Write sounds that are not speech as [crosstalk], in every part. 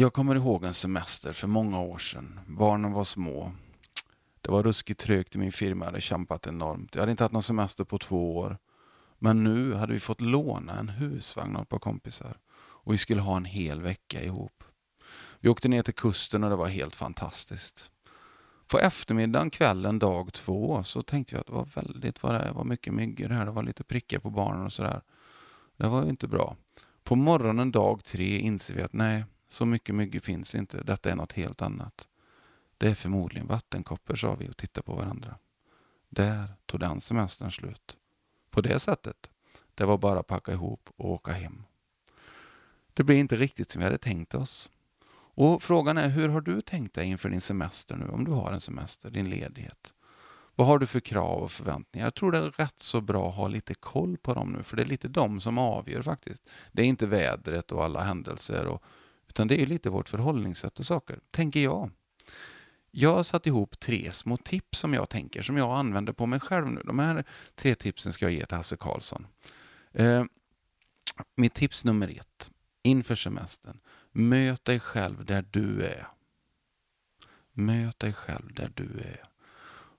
Jag kommer ihåg en semester för många år sedan. Barnen var små. Det var ruskigt trögt i min firma, jag hade kämpat enormt. Jag hade inte haft någon semester på två år. Men nu hade vi fått låna en husvagn av ett par kompisar. Och vi skulle ha en hel vecka ihop. Vi åkte ner till kusten och det var helt fantastiskt. På eftermiddagen, kvällen, dag två så tänkte jag att det var väldigt vad det var mycket myggor här. Det var lite prickar på barnen och sådär. Det var inte bra. På morgonen dag tre inser vi att nej, så mycket myggor finns inte. Detta är något helt annat. Det är förmodligen vattenkoppor, sa vi och tittade på varandra. Där tog den semestern slut. På det sättet. Det var bara att packa ihop och åka hem. Det blev inte riktigt som vi hade tänkt oss. Och Frågan är, hur har du tänkt dig inför din semester nu, om du har en semester, din ledighet? Vad har du för krav och förväntningar? Jag tror det är rätt så bra att ha lite koll på dem nu, för det är lite de som avgör faktiskt. Det är inte vädret och alla händelser, och, utan det är lite vårt förhållningssätt till saker, tänker jag. Jag har satt ihop tre små tips som jag tänker, som jag använder på mig själv nu. De här tre tipsen ska jag ge till Hasse Karlsson. Eh, mitt tips nummer ett, inför semestern. Möt dig själv där du är. Möt dig själv där du är.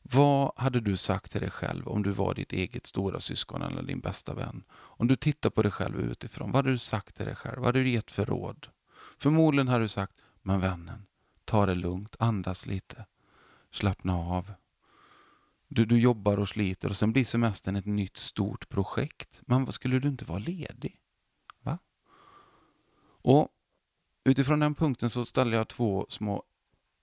Vad hade du sagt till dig själv om du var ditt eget stora syskon eller din bästa vän? Om du tittar på dig själv utifrån, vad hade du sagt till dig själv? Vad hade du gett för råd? Förmodligen har du sagt, men vännen, ta det lugnt, andas lite, slappna av. Du, du jobbar och sliter och sen blir semestern ett nytt stort projekt. Men skulle du inte vara ledig? Va? Och utifrån den punkten så ställer jag två små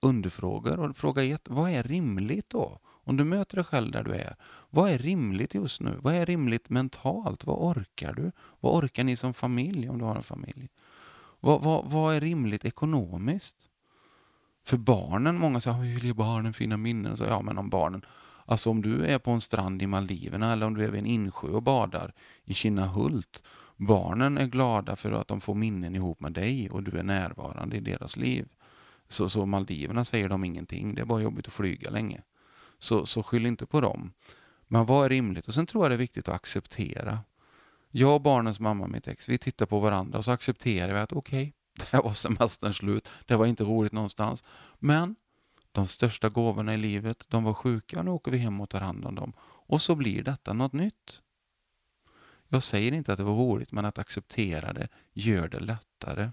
underfrågor. Och fråga ett, vad är rimligt då? Om du möter dig själv där du är, vad är rimligt just nu? Vad är rimligt mentalt? Vad orkar du? Vad orkar ni som familj om du har en familj? Vad, vad, vad är rimligt ekonomiskt? För barnen, många säger, vi vill ge barnen fina minnen. Så, ja, men om barnen, alltså om du är på en strand i Maldiverna eller om du är vid en insjö och badar i Kinnahult. Barnen är glada för att de får minnen ihop med dig och du är närvarande i deras liv. Så, så Maldiverna säger de ingenting, det är bara jobbigt att flyga länge. Så, så skyll inte på dem. Men vad är rimligt? Och sen tror jag det är viktigt att acceptera. Jag och barnens mamma, mitt ex, vi tittar på varandra och så accepterar vi att okej, okay, [laughs] det var semestern slut. Det var inte roligt någonstans. Men de största gåvorna i livet, de var sjuka och nu åker vi hem och tar hand om dem. Och så blir detta något nytt. Jag säger inte att det var roligt, men att acceptera det gör det lättare.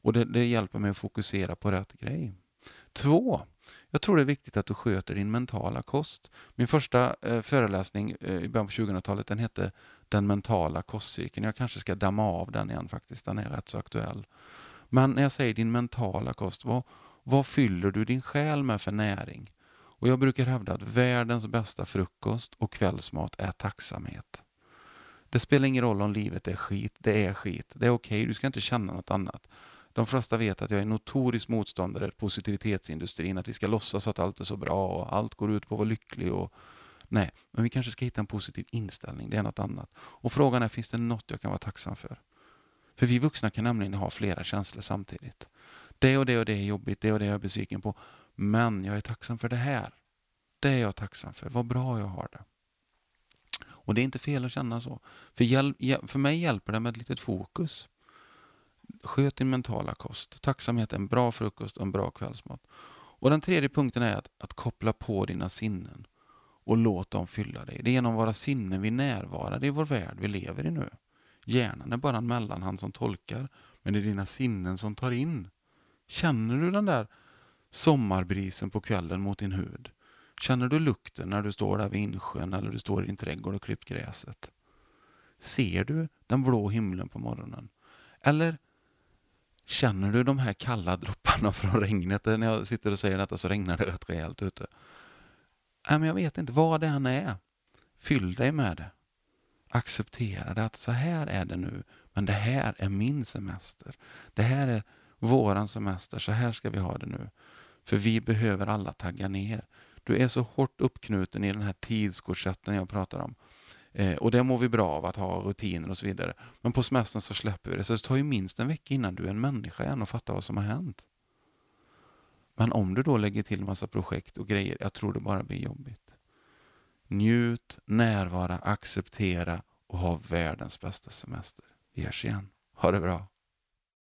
Och det, det hjälper mig att fokusera på rätt grej. Två, jag tror det är viktigt att du sköter din mentala kost. Min första eh, föreläsning eh, i början på 2000-talet den hette Den mentala kostcirkeln. Jag kanske ska damma av den igen faktiskt, den är rätt så aktuell. Men när jag säger din mentala kost, vad, vad fyller du din själ med för näring? Och Jag brukar hävda att världens bästa frukost och kvällsmat är tacksamhet. Det spelar ingen roll om livet är skit, det är skit. Det är okej, okay, du ska inte känna något annat. De flesta vet att jag är notorisk motståndare till positivitetsindustrin, att vi ska låtsas att allt är så bra och allt går ut på att vara lycklig. Och... Nej, men vi kanske ska hitta en positiv inställning, det är något annat. Och frågan är, finns det något jag kan vara tacksam för? För vi vuxna kan nämligen ha flera känslor samtidigt. Det och det och det är jobbigt, det och det är jag besviken på. Men jag är tacksam för det här. Det är jag tacksam för. Vad bra jag har det. Och det är inte fel att känna så. För, hjälp, för mig hjälper det med ett litet fokus. Sköt din mentala kost. Tacksamhet är en bra frukost och en bra kvällsmat. Och Den tredje punkten är att, att koppla på dina sinnen och låt dem fylla dig. Det är genom våra sinnen vi närvarar i vår värld vi lever i nu. Hjärnan är bara en mellanhand som tolkar, men det är dina sinnen som tar in. Känner du den där sommarbrisen på kvällen mot din hud? Känner du lukten när du står där vid insjön eller du står i din trädgård och klippt gräset? Ser du den blå himlen på morgonen? Eller känner du de här kalla dropparna [laughs] från regnet? När jag sitter och säger detta så regnar det rätt rejält ute. Nej, men jag vet inte vad det än är. Fyll dig med det. Acceptera det, att så här är det nu, men det här är min semester. Det här är våran semester, så här ska vi ha det nu. För vi behöver alla tagga ner. Du är så hårt uppknuten i den här tidskorsetten jag pratar om. Eh, och det mår vi bra av att ha rutiner och så vidare. Men på semestern så släpper vi det. Så det tar ju minst en vecka innan du är en människa igen och fattar vad som har hänt. Men om du då lägger till massa projekt och grejer, jag tror det bara blir jobbigt. Njut, närvara, acceptera och ha världens bästa semester. Vi hörs igen. Ha det bra.